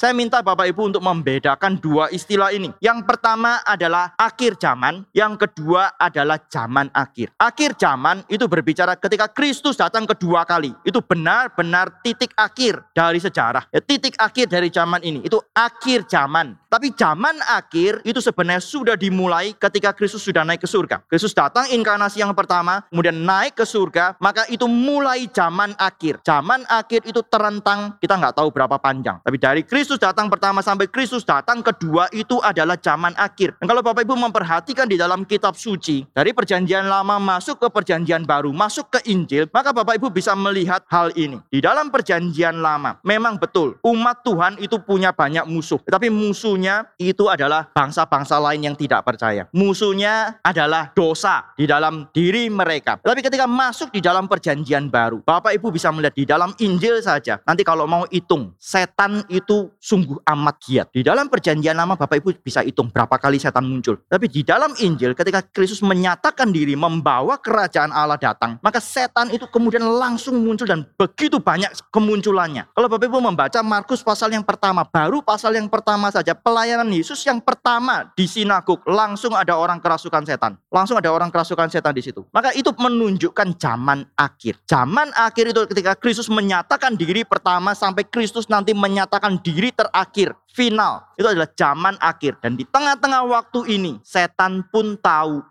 Saya minta Bapak Ibu untuk membedakan dua istilah ini. Yang pertama adalah akhir zaman, yang kedua adalah zaman akhir. Akhir zaman itu berbicara ketika Kristus datang kedua kali. Itu benar-benar titik akhir dari sejarah. Ya, titik akhir dari zaman ini. Itu akhir zaman. Tapi zaman akhir itu sebenarnya sudah dimulai ketika Kristus sudah naik ke surga. Kristus datang inkarnasi yang pertama, kemudian naik ke surga, maka itu mulai zaman akhir. Zaman akhir itu terentang, kita nggak tahu berapa panjang. Tapi dari Kristus datang pertama sampai Kristus datang kedua itu adalah zaman akhir. Dan kalau Bapak Ibu memperhatikan di dalam kitab suci, dari perjanjian lama masuk ke perjanjian baru, masuk ke Injil, maka Bapak Ibu bisa melihat hal ini. Di dalam perjanjian lama, memang betul, umat Tuhan itu punya banyak musuh. Tetapi musuhnya itu adalah bangsa-bangsa lain yang tidak percaya. Musuhnya adalah dosa di dalam diri mereka. Tapi ketika masuk di dalam perjanjian baru, Bapak Ibu bisa melihat di dalam Injil saja. Nanti kalau mau hitung, setan itu sungguh amat giat. Di dalam perjanjian lama Bapak Ibu bisa hitung berapa kali setan muncul. Tapi di dalam Injil ketika Kristus menyatakan diri membawa kerajaan Allah datang, maka setan itu kemudian langsung muncul dan begitu banyak kemunculannya. Kalau Bapak Ibu membaca Markus pasal yang pertama, baru pasal yang pertama saja pelayanan Yesus yang pertama di sinagog langsung ada orang kerasukan setan. Langsung ada orang kerasukan setan di situ. Maka itu menunjukkan zaman akhir. Zaman akhir itu ketika Kristus menyatakan diri pertama sampai Kristus nanti menyatakan diri terakhir, final. Itu adalah zaman akhir dan di tengah-tengah waktu ini setan pun tahu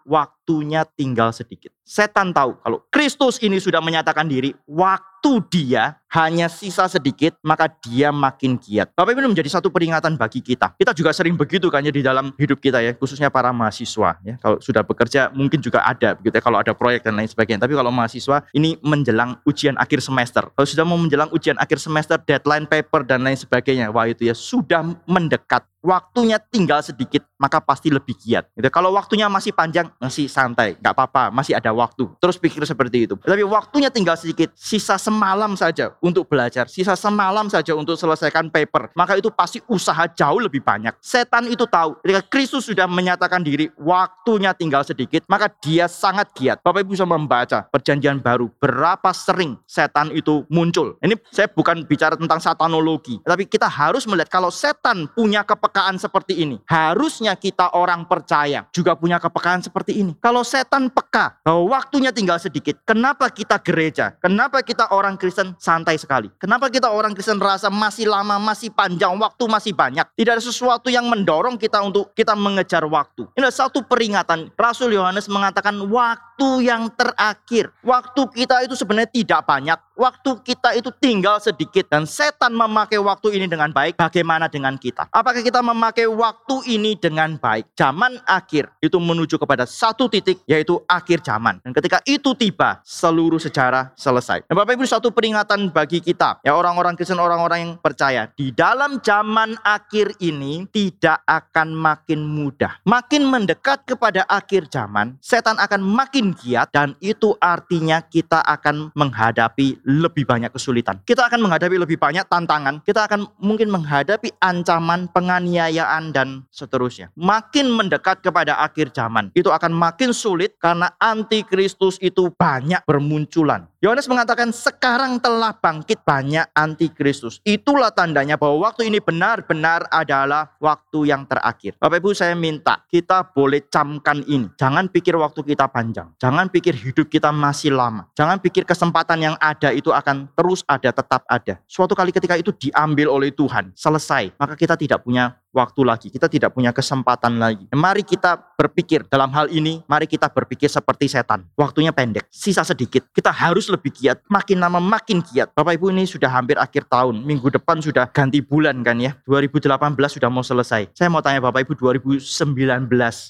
waktunya tinggal sedikit. Setan tahu kalau Kristus ini sudah menyatakan diri, waktu dia hanya sisa sedikit, maka dia makin giat. Bapak Ibu menjadi satu peringatan bagi kita. Kita juga sering begitu kan ya di dalam hidup kita ya, khususnya para mahasiswa ya. Kalau sudah bekerja mungkin juga ada begitu ya, kalau ada proyek dan lain sebagainya. Tapi kalau mahasiswa ini menjelang ujian akhir semester. Kalau sudah mau menjelang ujian akhir semester, deadline paper dan lain sebagainya, wah itu ya sudah mendekat waktunya tinggal sedikit, maka pasti lebih giat. Gitu. Kalau waktunya masih panjang, masih santai, nggak apa-apa, masih ada waktu. Terus pikir seperti itu. Tapi waktunya tinggal sedikit, sisa semalam saja untuk belajar, sisa semalam saja untuk selesaikan paper, maka itu pasti usaha jauh lebih banyak. Setan itu tahu, ketika Kristus sudah menyatakan diri, waktunya tinggal sedikit, maka dia sangat giat. Bapak Ibu bisa membaca perjanjian baru, berapa sering setan itu muncul. Ini saya bukan bicara tentang satanologi, tapi kita harus melihat kalau setan punya kepekaan kepekaan seperti ini. Harusnya kita orang percaya juga punya kepekaan seperti ini. Kalau setan peka bahwa waktunya tinggal sedikit, kenapa kita gereja? Kenapa kita orang Kristen santai sekali? Kenapa kita orang Kristen rasa masih lama, masih panjang, waktu masih banyak? Tidak ada sesuatu yang mendorong kita untuk kita mengejar waktu. Ini adalah satu peringatan. Rasul Yohanes mengatakan waktu yang terakhir. Waktu kita itu sebenarnya tidak banyak. Waktu kita itu tinggal sedikit dan setan memakai waktu ini dengan baik. Bagaimana dengan kita? Apakah kita memakai waktu ini dengan baik? Zaman akhir itu menuju kepada satu titik yaitu akhir zaman. Dan ketika itu tiba, seluruh sejarah selesai. Dan Bapak Ibu satu peringatan bagi kita, ya orang-orang Kristen, orang-orang yang percaya, di dalam zaman akhir ini tidak akan makin mudah. Makin mendekat kepada akhir zaman, setan akan makin giat dan itu artinya kita akan menghadapi lebih banyak kesulitan. Kita akan menghadapi lebih banyak tantangan. Kita akan mungkin menghadapi ancaman, penganiayaan, dan seterusnya. Makin mendekat kepada akhir zaman, itu akan makin sulit karena antikristus itu banyak bermunculan. Yohanes mengatakan sekarang telah bangkit banyak antikristus. Itulah tandanya bahwa waktu ini benar-benar adalah waktu yang terakhir. Bapak Ibu saya minta kita boleh camkan ini. Jangan pikir waktu kita panjang. Jangan pikir hidup kita masih lama. Jangan pikir kesempatan yang ada itu akan terus ada, tetap ada. Suatu kali ketika itu diambil oleh Tuhan, selesai. Maka kita tidak punya waktu lagi. Kita tidak punya kesempatan lagi. Mari kita berpikir dalam hal ini, mari kita berpikir seperti setan. Waktunya pendek, sisa sedikit. Kita harus lebih giat, makin lama makin giat. Bapak Ibu ini sudah hampir akhir tahun. Minggu depan sudah ganti bulan kan ya. 2018 sudah mau selesai. Saya mau tanya Bapak Ibu 2019.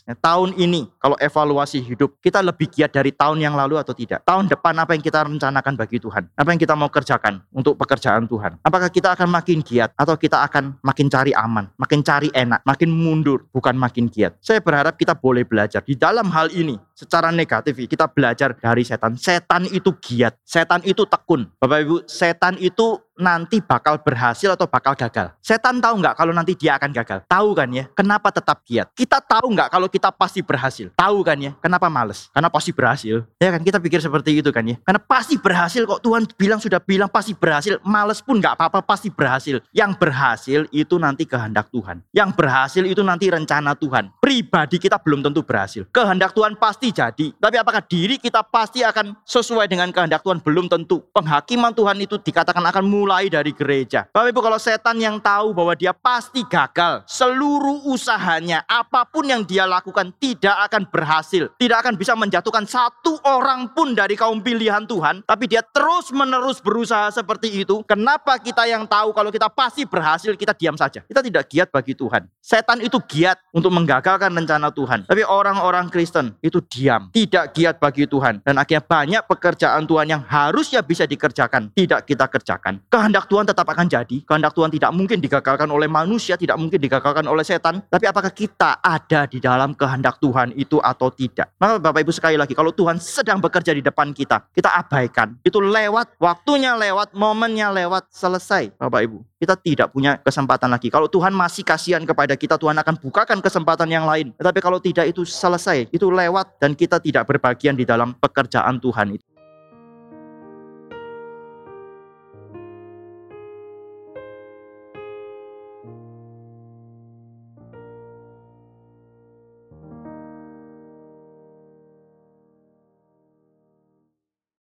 Nah, tahun ini kalau evaluasi hidup, kita lebih giat dari tahun yang lalu atau tidak? Tahun depan apa yang kita rencanakan bagi Tuhan? Apa yang kita mau kerjakan untuk pekerjaan Tuhan? Apakah kita akan makin giat atau kita akan makin cari aman, makin cari enak, makin mundur, bukan makin giat. Saya berharap kita boleh belajar di dalam hal ini. secara negatif kita belajar dari setan. Setan itu giat, setan itu tekun. Bapak Ibu, setan itu nanti bakal berhasil atau bakal gagal. Setan tahu nggak kalau nanti dia akan gagal? Tahu kan ya? Kenapa tetap giat? Kita tahu nggak kalau kita pasti berhasil? Tahu kan ya? Kenapa males? Karena pasti berhasil. Ya kan kita pikir seperti itu kan ya? Karena pasti berhasil kok Tuhan bilang sudah bilang pasti berhasil. Males pun nggak apa-apa pasti berhasil. Yang berhasil itu nanti kehendak Tuhan. Yang berhasil itu nanti rencana Tuhan. Pribadi kita belum tentu berhasil. Kehendak Tuhan pasti jadi. Tapi apakah diri kita pasti akan sesuai dengan kehendak Tuhan? Belum tentu. Penghakiman Tuhan itu dikatakan akan mulai mulai dari gereja. Bapak Ibu kalau setan yang tahu bahwa dia pasti gagal, seluruh usahanya, apa pun yang dia lakukan tidak akan berhasil. Tidak akan bisa menjatuhkan satu orang pun dari kaum pilihan Tuhan. Tapi dia terus menerus berusaha seperti itu. Kenapa kita yang tahu kalau kita pasti berhasil, kita diam saja. Kita tidak giat bagi Tuhan. Setan itu giat untuk menggagalkan rencana Tuhan. Tapi orang-orang Kristen itu diam. Tidak giat bagi Tuhan. Dan akhirnya banyak pekerjaan Tuhan yang harusnya bisa dikerjakan. Tidak kita kerjakan kehendak Tuhan tetap akan jadi. Kehendak Tuhan tidak mungkin digagalkan oleh manusia, tidak mungkin digagalkan oleh setan. Tapi apakah kita ada di dalam kehendak Tuhan itu atau tidak? Maka Bapak Ibu sekali lagi, kalau Tuhan sedang bekerja di depan kita, kita abaikan. Itu lewat, waktunya lewat, momennya lewat, selesai Bapak Ibu. Kita tidak punya kesempatan lagi. Kalau Tuhan masih kasihan kepada kita, Tuhan akan bukakan kesempatan yang lain. Tetapi kalau tidak itu selesai, itu lewat dan kita tidak berbagian di dalam pekerjaan Tuhan itu.